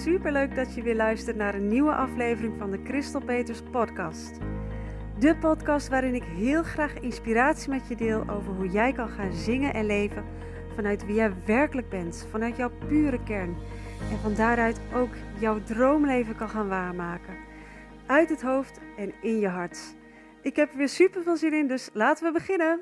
Mensen, superleuk dat je weer luistert naar een nieuwe aflevering van de Christel Peters podcast. De podcast waarin ik heel graag inspiratie met je deel over hoe jij kan gaan zingen en leven vanuit wie jij werkelijk bent, vanuit jouw pure kern. En van daaruit ook jouw droomleven kan gaan waarmaken. Uit het hoofd en in je hart. Ik heb er weer super veel zin in, dus laten we beginnen.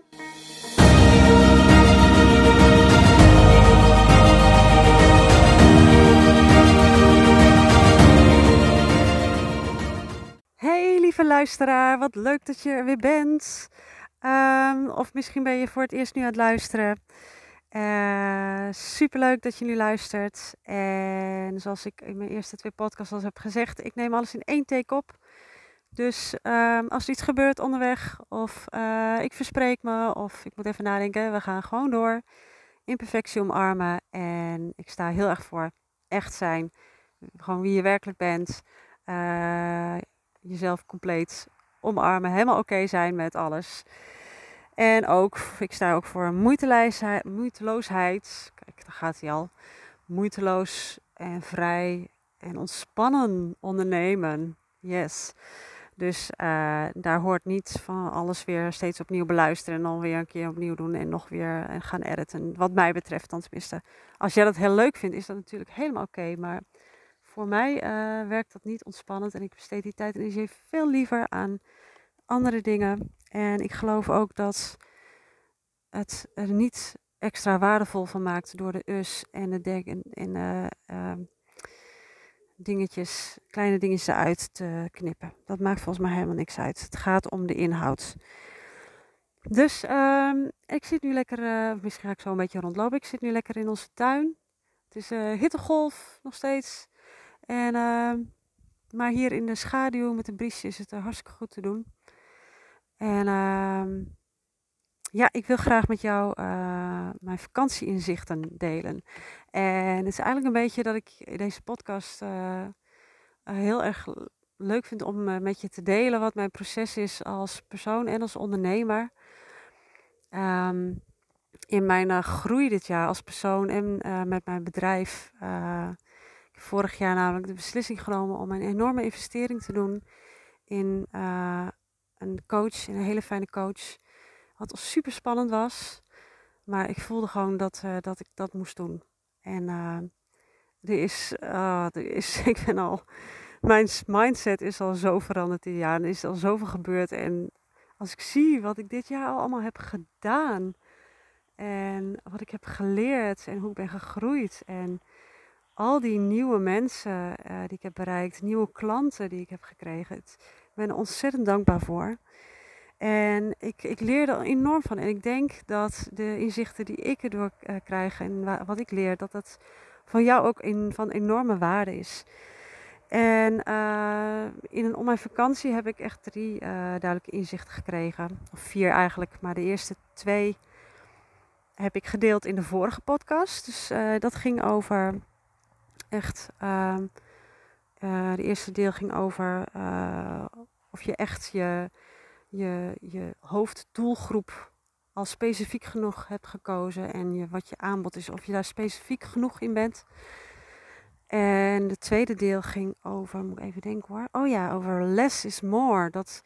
Luisteraar, wat leuk dat je er weer bent. Um, of misschien ben je voor het eerst nu aan het luisteren. Uh, superleuk dat je nu luistert. En zoals ik in mijn eerste twee podcasts al heb gezegd, ik neem alles in één take op. Dus um, als er iets gebeurt onderweg, of uh, ik verspreek me, of ik moet even nadenken, we gaan gewoon door. Imperfectie omarmen. En ik sta heel erg voor echt zijn. Gewoon wie je werkelijk bent. Uh, jezelf compleet omarmen, helemaal oké zijn met alles. En ook, ik sta ook voor moeiteloosheid. Kijk, daar gaat hij al. Moeiteloos en vrij en ontspannen ondernemen. Yes. Dus uh, daar hoort niet van alles weer steeds opnieuw beluisteren en dan weer een keer opnieuw doen en nog weer en gaan editen. Wat mij betreft dan tenminste. Als jij dat heel leuk vindt, is dat natuurlijk helemaal oké. maar voor mij uh, werkt dat niet ontspannend en ik besteed die tijd en energie veel liever aan andere dingen. En ik geloof ook dat het er niet extra waardevol van maakt door de us en de dek en, en uh, uh, dingetjes, kleine dingetjes eruit te knippen. Dat maakt volgens mij helemaal niks uit. Het gaat om de inhoud. Dus um, ik zit nu lekker, uh, misschien ga ik zo een beetje rondlopen. Ik zit nu lekker in onze tuin. Het is hittegolf nog steeds. En, uh, maar hier in de schaduw met een briesje is het hartstikke goed te doen. En uh, ja, ik wil graag met jou uh, mijn vakantieinzichten delen. En het is eigenlijk een beetje dat ik deze podcast uh, heel erg leuk vind om met je te delen wat mijn proces is als persoon en als ondernemer. Um, in mijn groei dit jaar als persoon en met mijn bedrijf vorig jaar namelijk de beslissing genomen om een enorme investering te doen in uh, een coach, een hele fijne coach. Wat super spannend was. Maar ik voelde gewoon dat, uh, dat ik dat moest doen. En uh, er is, er is, ik ben al, mijn mindset is al zo veranderd dit jaar. Er is al zoveel gebeurd. En als ik zie wat ik dit jaar al allemaal heb gedaan. En wat ik heb geleerd en hoe ik ben gegroeid. En al die nieuwe mensen uh, die ik heb bereikt, nieuwe klanten die ik heb gekregen. ik ben er ontzettend dankbaar voor. En ik, ik leer er enorm van. En ik denk dat de inzichten die ik erdoor uh, krijg en wat ik leer, dat dat van jou ook in, van enorme waarde is. En uh, in een, om mijn vakantie heb ik echt drie duidelijke inzichten gekregen. Of vier eigenlijk, maar de eerste twee heb ik gedeeld in de vorige podcast. Dus dat ging over echt. Uh, uh, de eerste deel ging over uh, of je echt je, je, je hoofddoelgroep al specifiek genoeg hebt gekozen en je, wat je aanbod is, of je daar specifiek genoeg in bent. En de tweede deel ging over, moet ik even denken hoor. Oh ja, over less is more. Dat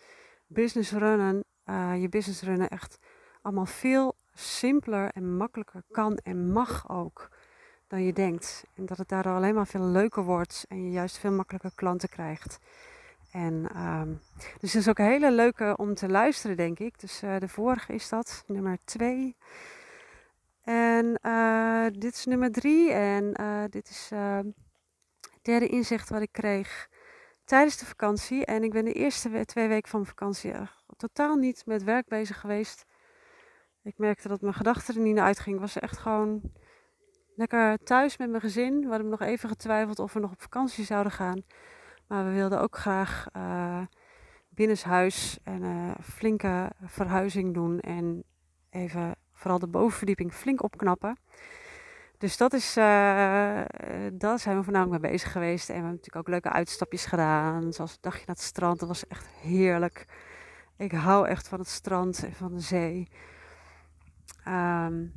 business runnen, uh, je business runnen echt allemaal veel simpeler en makkelijker kan en mag ook dan je denkt. En dat het daardoor alleen maar veel leuker wordt en je juist veel makkelijker klanten krijgt. En, um, dus het is ook een hele leuke om te luisteren, denk ik. Dus uh, de vorige is dat, nummer twee. En uh, dit is nummer drie. En uh, dit is het derde inzicht wat ik kreeg tijdens de vakantie. En ik ben de eerste twee weken van vakantie totaal niet met werk bezig geweest. Ik merkte dat mijn gedachten er niet naar uitgingen. Ik was echt gewoon lekker thuis met mijn gezin. We hadden nog even getwijfeld of we nog op vakantie zouden gaan. Maar we wilden ook graag uh, binnenshuis en uh, flinke verhuizing doen. En even vooral de bovenverdieping flink opknappen. Dus dat is, uh, daar zijn we voornamelijk mee bezig geweest. En we hebben natuurlijk ook leuke uitstapjes gedaan. Zoals een dagje naar het strand. Dat was echt heerlijk. Ik hou echt van het strand en van de zee. Um,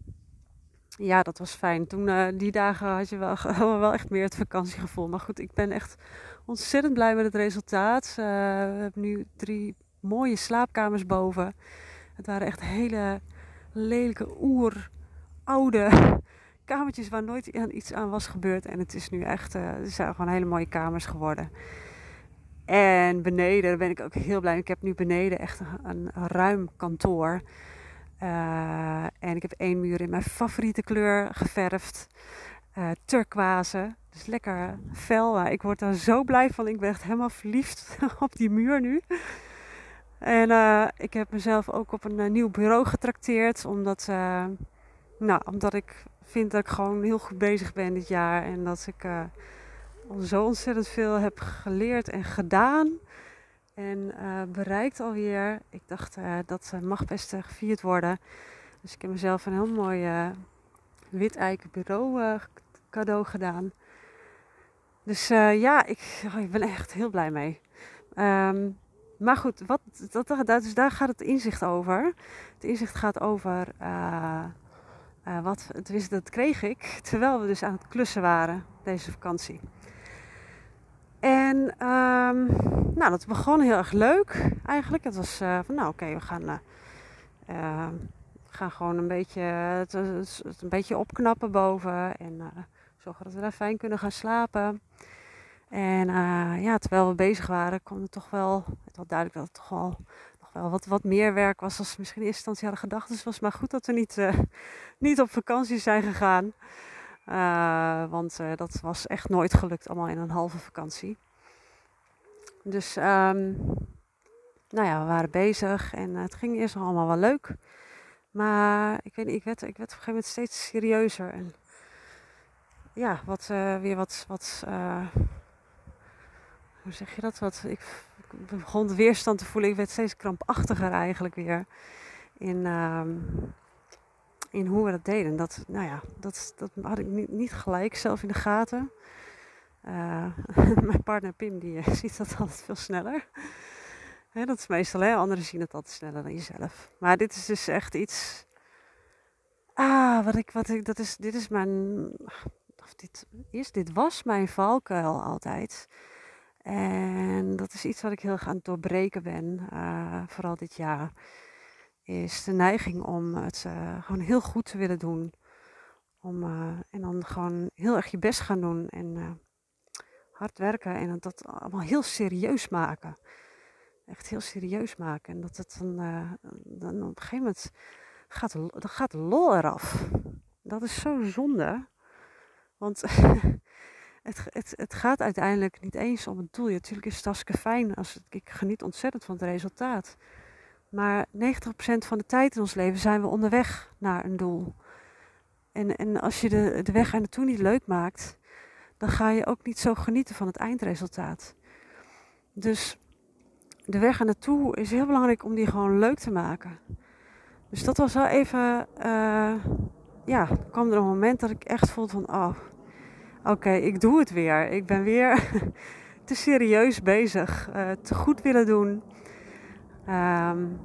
ja, dat was fijn. Toen, uh, die dagen had je wel, wel echt meer het vakantiegevoel. Maar goed, ik ben echt ontzettend blij met het resultaat. Uh, we hebben nu drie mooie slaapkamers boven. Het waren echt hele lelijke, oer, oude kamertjes waar nooit iets aan was gebeurd. En het is nu echt, uh, zijn gewoon hele mooie kamers geworden. En beneden, daar ben ik ook heel blij. Ik heb nu beneden echt een ruim kantoor. Uh, en ik heb één muur in mijn favoriete kleur geverfd. Uh, turquoise. Dus lekker fel. ik word daar zo blij van. Ik ben echt helemaal verliefd op die muur nu. En uh, ik heb mezelf ook op een nieuw bureau getrakteerd. Omdat, nou, omdat ik vind dat ik gewoon heel goed bezig ben dit jaar. En dat ik zo ontzettend veel heb geleerd en gedaan. En uh, bereikt alweer. Ik dacht uh, dat mag best gevierd worden. Dus ik heb mezelf een heel mooi wit eiken bureau cadeau gedaan. Dus ja, ik, oh, ik ben echt heel blij mee. Um, maar goed, wat, dat, dat, dus daar gaat het inzicht over. Het inzicht gaat over wat, dat kreeg ik terwijl we dus aan het klussen waren deze vakantie. En um, nou, dat begon heel erg leuk eigenlijk. Het was uh, van nou oké, we gaan, uh, uh, gaan gewoon een beetje, het, het, een beetje opknappen boven. En zorgen dat we daar fijn kunnen gaan slapen. En ja, terwijl we bezig waren, kwam het toch wel, het was duidelijk dat het toch wel nog wel wat, wat meer werk was we misschien in eerste instantie hadden gedacht. Dus het was maar goed dat we niet, niet op vakantie zijn gegaan. Uh, want uh, dat was echt nooit gelukt, allemaal in een halve vakantie. Dus um, nou ja, we waren bezig en het ging eerst allemaal wel leuk. Maar ik weet niet, ik werd, ik werd op een gegeven moment steeds serieuzer. En ja, wat, uh, weer wat, wat hoe zeg je dat? Wat, ik, begon weerstand te voelen. Ik werd steeds krampachtiger eigenlijk weer. In, um, in hoe we dat deden. Dat, nou ja, dat, dat had ik niet, niet gelijk zelf in de gaten. Uh, mijn partner Pim die uh, ziet dat altijd veel sneller. Dat is meestal, hè, anderen zien het altijd sneller dan jezelf. Maar dit is dus echt iets. Ah, wat ik, wat ik, dat is, dit is mijn. Of dit is, dit was mijn valkuil altijd. En dat is iets wat ik heel gaan doorbreken ben, uh, vooral dit jaar is de neiging om het uh, gewoon heel goed te willen doen. Om, uh, en dan gewoon heel erg je best gaan doen en uh, hard werken en dat allemaal heel serieus maken. Echt heel serieus maken. En dat het dan, dan op een gegeven moment gaat, dan gaat lol eraf. Dat is zo zonde. Want het, het, het gaat uiteindelijk niet eens om het doel. Ja, natuurlijk is het fijn. Als ik geniet ontzettend van het resultaat. Maar 90% van de tijd in ons leven zijn we onderweg naar een doel. En, en als je de, de weg er naartoe niet leuk maakt, dan ga je ook niet zo genieten van het eindresultaat. Dus de weg er naartoe is heel belangrijk om die gewoon leuk te maken. Dus dat was wel even, uh, ja, kwam er een moment dat ik echt voelde van, oh, oké, ik doe het weer. Ik ben weer te serieus bezig, uh, te goed willen doen. Um,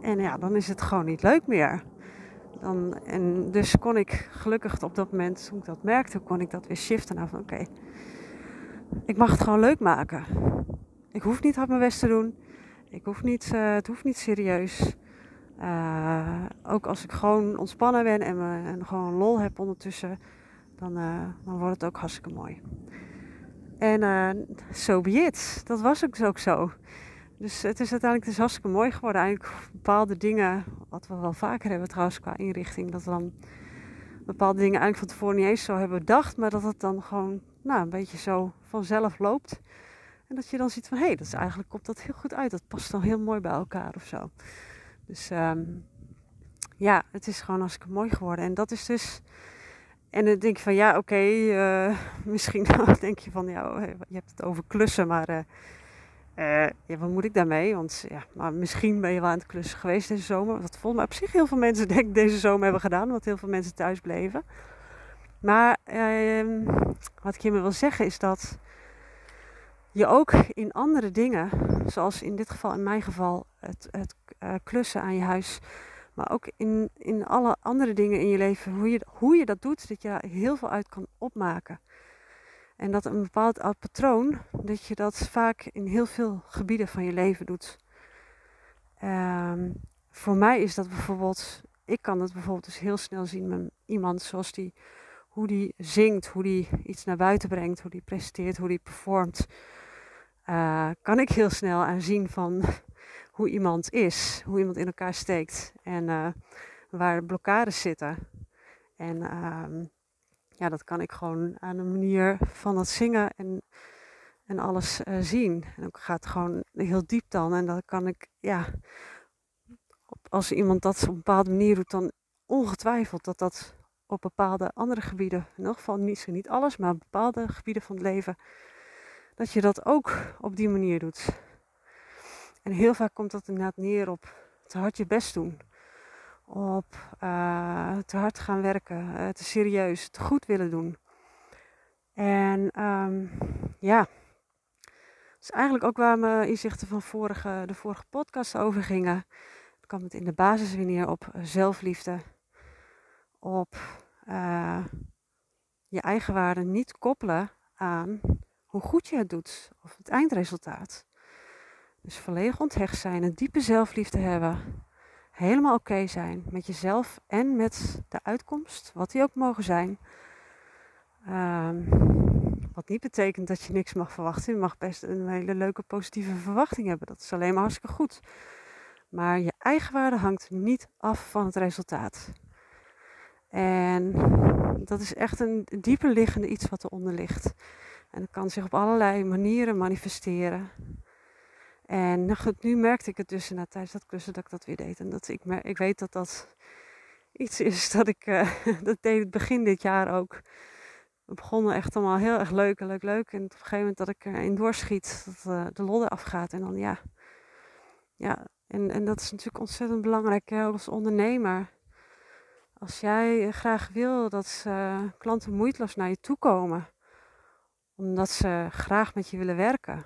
en ja, dan is het gewoon niet leuk meer. Dan, en dus kon ik gelukkig op dat moment, toen ik dat merkte, kon ik dat weer shiften naar van oké, ik mag het gewoon leuk maken. Ik hoef niet hard mijn best te doen. Ik hoef niet, uh, het hoeft niet serieus. Uh, ook als ik gewoon ontspannen ben en, en gewoon lol heb ondertussen, dan, uh, dan wordt het ook hartstikke mooi. En zo so be it. Dat was ook zo. Dus het is uiteindelijk dus hartstikke mooi geworden. Eigenlijk bepaalde dingen, wat we wel vaker hebben trouwens qua inrichting, dat we dan bepaalde dingen eigenlijk van tevoren niet eens zo hebben bedacht, maar dat het dan gewoon nou, een beetje zo vanzelf loopt. En dat je dan ziet van, hé, hey, dat is eigenlijk komt dat heel goed uit. Dat past dan heel mooi bij elkaar of zo. Dus um, ja, het is gewoon hartstikke mooi geworden. En dat is dus... En dan denk je van, ja, oké, uh, misschien denk je van, ja, je hebt het over klussen, maar... Uh, uh, ja, wat moet ik daarmee? Want ja, maar misschien ben je wel aan het klussen geweest deze zomer. Wat volgens mij op zich heel veel mensen denk deze zomer hebben gedaan. Want heel veel mensen thuis bleven. Maar uh, wat ik hiermee wil zeggen is dat je ook in andere dingen, zoals in dit geval, in mijn geval, het, het uh, klussen aan je huis, Maar ook in, in alle andere dingen in je leven, hoe je, hoe je dat doet, dat je daar heel veel uit kan opmaken. En dat een bepaald patroon, dat je dat vaak in heel veel gebieden van je leven doet. Um, voor mij is dat bijvoorbeeld, ik kan het bijvoorbeeld dus heel snel zien met iemand zoals die, hoe die zingt, hoe die iets naar buiten brengt, hoe die presenteert, hoe die performt. Uh, kan ik heel snel aanzien van hoe iemand is, hoe iemand in elkaar steekt en uh, waar blokkades zitten. En uh, ja, dat kan ik gewoon aan de manier van het zingen en, en alles uh, zien. En ook gaat gewoon heel diep dan. En dat kan ik, ja, als iemand dat op een bepaalde manier doet, dan ongetwijfeld dat dat op bepaalde andere gebieden, in ieder geval niet, niet alles, maar bepaalde gebieden van het leven, dat je dat ook op die manier doet. En heel vaak komt dat inderdaad neer op te hard je best doen. Op uh, te hard gaan werken, uh, te serieus, te goed willen doen. En um, ja, dat is eigenlijk ook waar mijn inzichten van vorige, de vorige podcast over gingen. Het kwam het in de basis weer neer op zelfliefde. Op je eigen waarde niet koppelen aan hoe goed je het doet of het eindresultaat. Dus volledig onthecht zijn, een diepe zelfliefde hebben. Helemaal oké zijn met jezelf en met de uitkomst, wat die ook mogen zijn. Um, wat niet betekent dat je niks mag verwachten. Je mag best een hele leuke positieve verwachting hebben. Dat is alleen maar hartstikke goed. Maar je eigen waarde hangt niet af van het resultaat. En dat is echt een dieper liggende iets wat eronder ligt. En dat kan zich op allerlei manieren manifesteren. En nu merkte ik het dus na tijdens dat klussen dat ik dat weer deed. En dat ik, ik weet dat dat iets is dat ik, uh, dat deed het begin dit jaar ook. We begonnen echt allemaal heel erg leuk en leuk, leuk. En op een gegeven moment dat ik erin doorschiet, dat uh, de lodder afgaat. En dan ja, ja en, en dat is natuurlijk ontzettend belangrijk hè, als ondernemer. Als jij graag wil dat klanten moeiteloos naar je toe komen, omdat ze graag met je willen werken,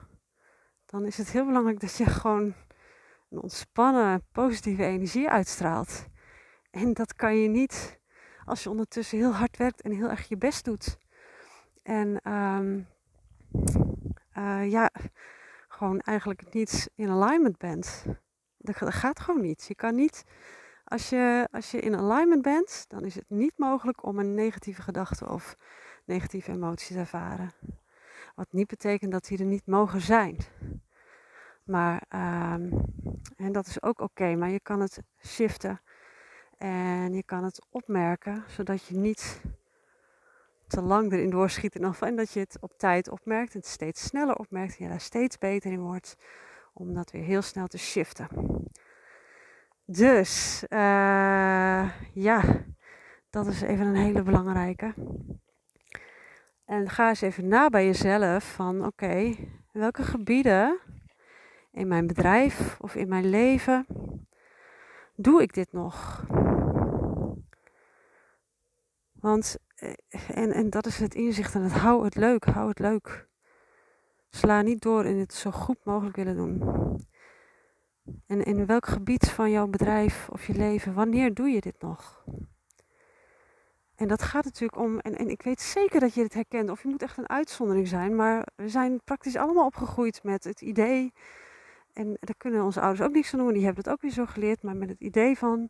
dan is het heel belangrijk dat je gewoon een ontspannen, positieve energie uitstraalt. En dat kan je niet als je ondertussen heel hard werkt en heel erg je best doet. En um, uh, ja, gewoon eigenlijk niet in alignment bent. Dat, gaat gewoon niet. Je kan niet, als je, als je in alignment bent, dan is het niet mogelijk om een negatieve gedachte of negatieve emotie te ervaren. Wat niet betekent dat die er niet mogen zijn. Maar, um, en dat is ook oké, maar je kan het shiften en je kan het opmerken, zodat je niet te lang erin doorschiet. En dat je het op tijd opmerkt en het steeds sneller opmerkt en je daar steeds beter in wordt om dat weer heel snel te shiften. Dus uh, ja, dat is even een hele belangrijke. En ga eens even na bij jezelf van oké, welke gebieden in mijn bedrijf of in mijn leven doe ik dit nog? Want, eh, en, en dat is het inzicht en het hou het leuk, hou het leuk. Sla niet door in het zo goed mogelijk willen doen. En in welk gebied van jouw bedrijf of je leven, wanneer doe je dit nog? En dat gaat natuurlijk om, en, en ik weet zeker dat je dit herkent, of je moet echt een uitzondering zijn, maar we zijn praktisch allemaal opgegroeid met het idee, en daar kunnen onze ouders ook niks aan doen, die hebben het ook weer zo geleerd, maar met het idee van,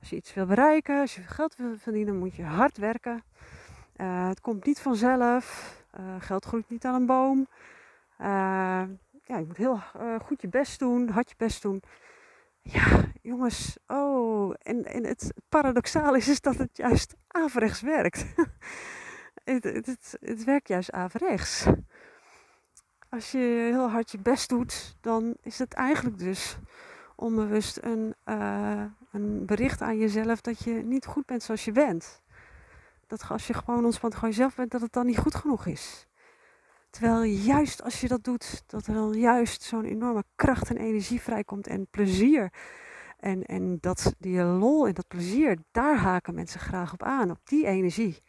als je iets wil bereiken, als je geld wil verdienen, moet je hard werken. Uh, het komt niet vanzelf, uh, geld groeit niet aan een boom. Uh, ja, je moet heel goed je best doen, hard je best doen. Ja, jongens, oh, en, en het paradoxaal is, is dat het juist averechts werkt. het, het, het, werkt juist averechts. Als je heel hard je best doet, dan is het eigenlijk dus onbewust een, uh, een bericht aan jezelf dat je niet goed bent zoals je bent. Dat als je gewoon ontspant gewoon jezelf bent, dat het dan niet goed genoeg is. Terwijl juist als je dat doet, dat er dan juist zo'n enorme kracht en energie vrijkomt en plezier. En, en dat die lol en dat plezier, daar haken mensen graag op aan, op die energie.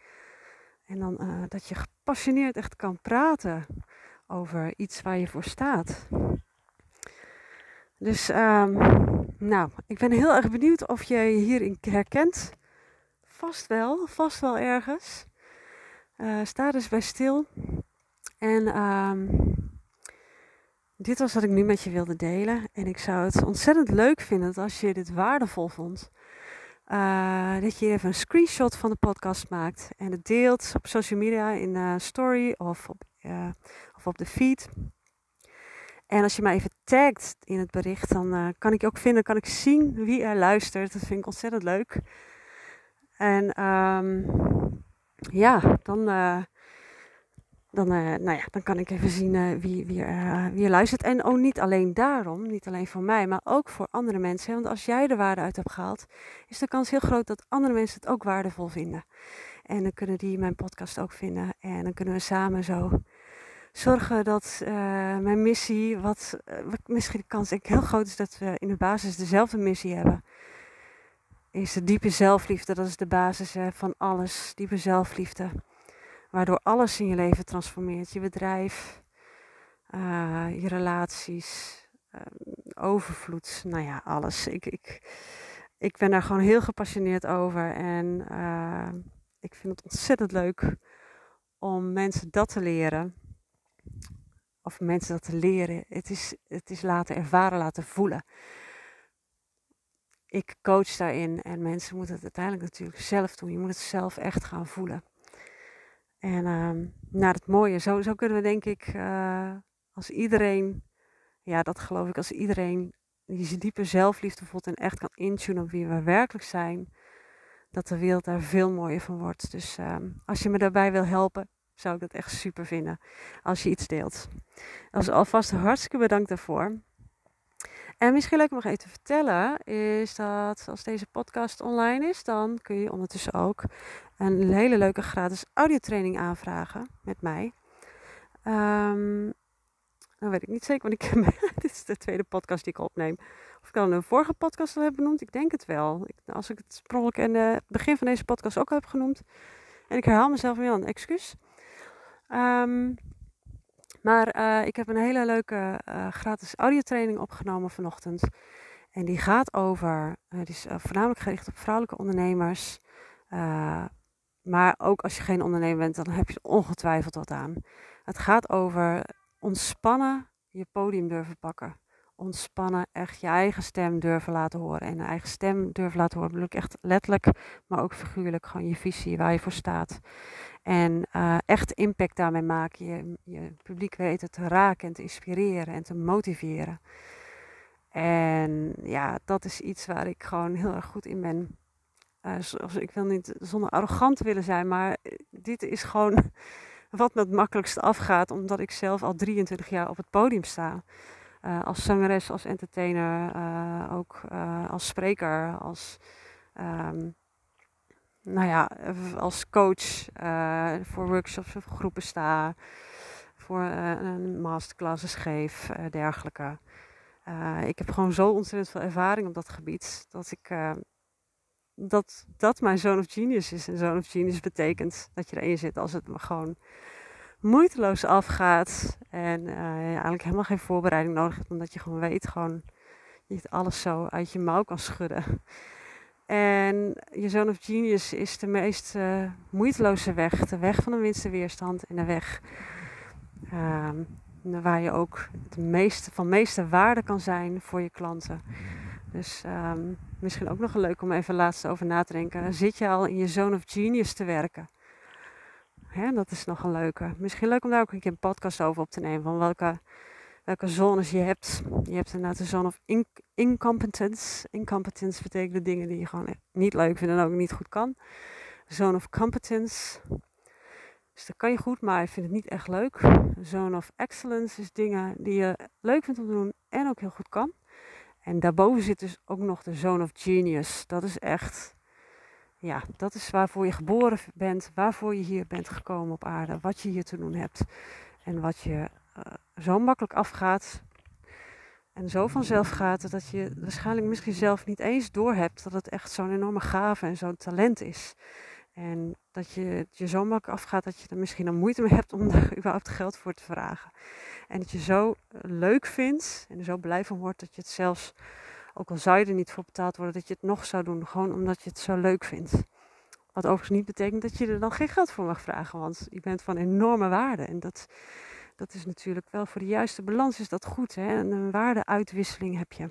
En dan uh, dat je gepassioneerd echt kan praten over iets waar je voor staat. Dus um, Nou, ik ben heel erg benieuwd of je je hierin herkent. Vast wel, vast wel ergens. Uh, sta dus bij stil. En ehm, dit was wat ik nu met je wilde delen. En ik zou het ontzettend leuk vinden als je dit waardevol vond. Uh, dat je even een screenshot van de podcast maakt en het deelt op social media in de story of op, uh, of op de feed. En als je mij even tagt in het bericht, dan uh, kan ik je ook vinden, kan ik zien wie er luistert. Dat vind ik ontzettend leuk. En um, ja, dan dan, uh, nou ja, dan kan ik even zien uh, wie, wie, er luistert. En ook niet alleen daarom, niet alleen voor mij, maar ook voor andere mensen. Want als jij de waarde uit hebt gehaald, is de kans heel groot dat andere mensen het ook waardevol vinden. En dan kunnen die mijn podcast ook vinden. En dan kunnen we samen zo zorgen dat mijn missie, wat misschien de kans ik heel groot is dat we in de basis dezelfde missie hebben. Is de diepe zelfliefde, dat is de basis van alles, diepe zelfliefde waardoor alles in je leven transformeert. Je bedrijf, uh, je relaties, uh, overvloed, nou ja, alles. Ik, ik, ik ben daar gewoon heel gepassioneerd over en uh, ik vind het ontzettend leuk om mensen dat te leren. Of mensen dat te leren. Het is, het is laten ervaren, laten voelen. Ik coach daarin en mensen moeten het uiteindelijk natuurlijk zelf doen. Je moet het zelf echt gaan voelen. En uh, nou, het mooie, zo, zo kunnen we denk ik, uh, als iedereen, ja, dat geloof ik, als iedereen die zijn diepe zelfliefde voelt en echt kan intunen op wie we werkelijk zijn, dat de wereld daar veel mooier van wordt. Dus uh, als je me daarbij wil helpen, zou ik dat echt super vinden als je iets deelt. Dus alvast hartstikke bedankt daarvoor. En misschien leuk om nog even te vertellen, is dat als deze podcast online is, dan kun je ondertussen ook een hele leuke gratis audiotraining aanvragen met mij. Um, nou weet ik niet zeker, want ik, dit is de tweede podcast die ik opneem. Of ik al een vorige podcast al heb benoemd, ik denk het wel. Ik, als ik het sprongelijk in het begin van deze podcast ook al heb genoemd. En ik herhaal mezelf weer een excuus. Um, maar uh, ik heb een hele leuke uh, gratis audiotraining opgenomen vanochtend. En die gaat over, uh, die is voornamelijk gericht op vrouwelijke ondernemers. maar ook als je geen ondernemer bent, dan heb je ongetwijfeld wat aan. Het gaat over ontspannen je podium durven pakken. Ontspannen, echt je eigen stem durven laten horen. En een eigen stem durven laten horen bedoel ik echt letterlijk, maar ook figuurlijk. Gewoon je visie, waar je voor staat. En uh, echt impact daarmee maken. Je, je publiek weten te raken en te inspireren en te motiveren. En ja, dat is iets waar ik gewoon heel erg goed in ben. Uh, ik wil niet zonder arrogant willen zijn, maar dit is gewoon wat me het makkelijkste afgaat, omdat ik zelf al 23 jaar op het podium sta. Als zangeres, als entertainer, ook als spreker, als um, nou ja, als coach uh, voor workshops of groepen sta, voor uh, een masterclasses geef, uh, dergelijke. ik heb gewoon zo ontzettend veel ervaring op dat gebied dat ik dat dat mijn zone of genius is. En zone of genius betekent dat je erin zit als het me gewoon moeiteloos afgaat en ja, eigenlijk helemaal geen voorbereiding nodig hebt, omdat je gewoon weet gewoon je alles zo uit je mouw kan schudden. En je Zone of Genius is de meest uh, moeiteloze weg. De weg van de minste weerstand en de weg uh, waar je ook de meeste, van meeste waarde kan zijn voor je klanten. Dus um, misschien ook nog leuk om even laatst over na te denken. Zit je al in je Zone of Genius te werken? Hè, dat is nog een leuke. Misschien leuk om daar ook een keer een podcast over op te nemen. Van welke welke zones je hebt. Je hebt inderdaad de zone of incompetence. Incompetence betekent dingen die je gewoon niet leuk vindt en ook niet goed kan. Zone of competence. Dus dat kan je goed, maar je vindt het niet echt leuk. Zone of excellence is dingen die je leuk vindt om te doen en ook heel goed kan. En daarboven zit dus ook nog de zone of genius. Dat is echt, ja, dat is waarvoor je geboren bent, waarvoor je hier bent gekomen op aarde, wat je hier te doen hebt en wat je zo makkelijk afgaat en zo vanzelf gaat dat je waarschijnlijk misschien zelf niet eens doorhebt dat het echt zo'n enorme gave en zo'n talent is. En dat je je zo makkelijk afgaat dat je er misschien een moeite mee hebt om daar überhaupt geld voor te vragen. En dat je zo leuk vindt en er zo blij van wordt dat je het zelfs Ook al zou je er niet voor betaald worden, dat je het nog zou doen. Gewoon omdat je het zo leuk vindt. Wat overigens niet betekent dat je er dan geen geld voor mag vragen. Want je bent van enorme waarde. En dat, dat is natuurlijk wel voor de juiste balans is dat goed. Hè? En een waardeuitwisseling heb je.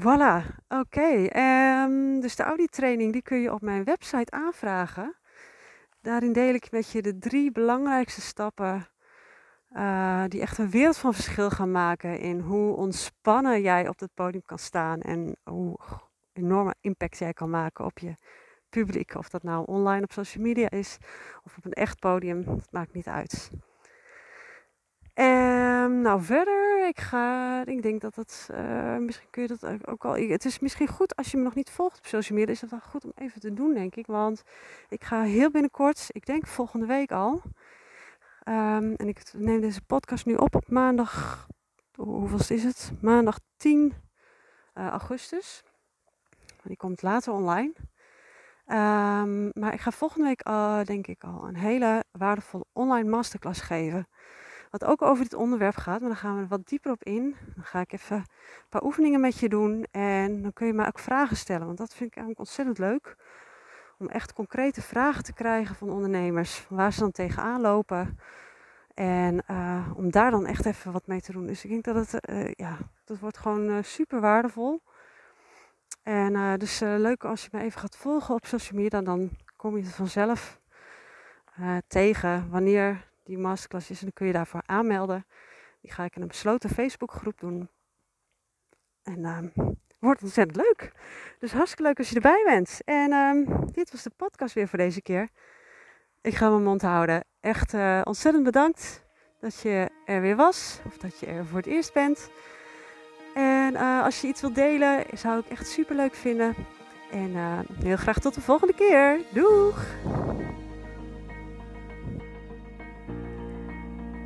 Voilà, oké. Ehm, dus de audiotraining die kun je op mijn website aanvragen. Daarin deel ik met je de drie belangrijkste stappen uh, die echt een wereld van verschil gaan maken in hoe ontspannen jij op het podium kan staan en hoe enorme impact jij kan maken op je publiek. Of dat nou online op social media is of op een echt podium, dat maakt niet uit. Um, nou, verder, ik ga, ik denk dat het, uh, misschien kun je dat ook al, het is misschien goed als je me nog niet volgt op social media, is het wel goed om even te doen, denk ik. Want ik ga heel binnenkort, ik denk volgende week al, um, en ik neem deze podcast nu op op maandag, hoeveel is het? Maandag 10 uh, eh, augustus. Die komt later online. Um, maar ik ga volgende week, uh, denk ik al, een hele waardevolle online masterclass geven. Wat ook over dit onderwerp gaat, maar dan gaan we er wat dieper op in. Dan ga ik even een paar oefeningen met je doen. En dan kun je mij ook vragen stellen, want dat vind ik eigenlijk ontzettend leuk. Om echt concrete vragen te krijgen van ondernemers. Waar ze dan tegenaan lopen. En uh, om daar dan echt even wat mee te doen. Dus ik denk dat het, uh, ja, dat wordt gewoon uh, super waardevol. En dus leuk als je me even gaat volgen op social media, dan kom je het vanzelf tegen wanneer die masterclass is. En dan kun je daarvoor aanmelden. Die ga ik in een besloten Facebookgroep doen. En uh, wordt ontzettend leuk. Dus hartstikke leuk als je erbij bent. En uh, dit was de podcast weer voor deze keer. Ik ga mijn mond houden. Echt uh, ontzettend bedankt dat je er weer was. Of dat je er voor het eerst bent. En uh, als je iets wilt delen, zou ik echt super leuk vinden. En uh, heel graag tot de volgende keer. Doeg!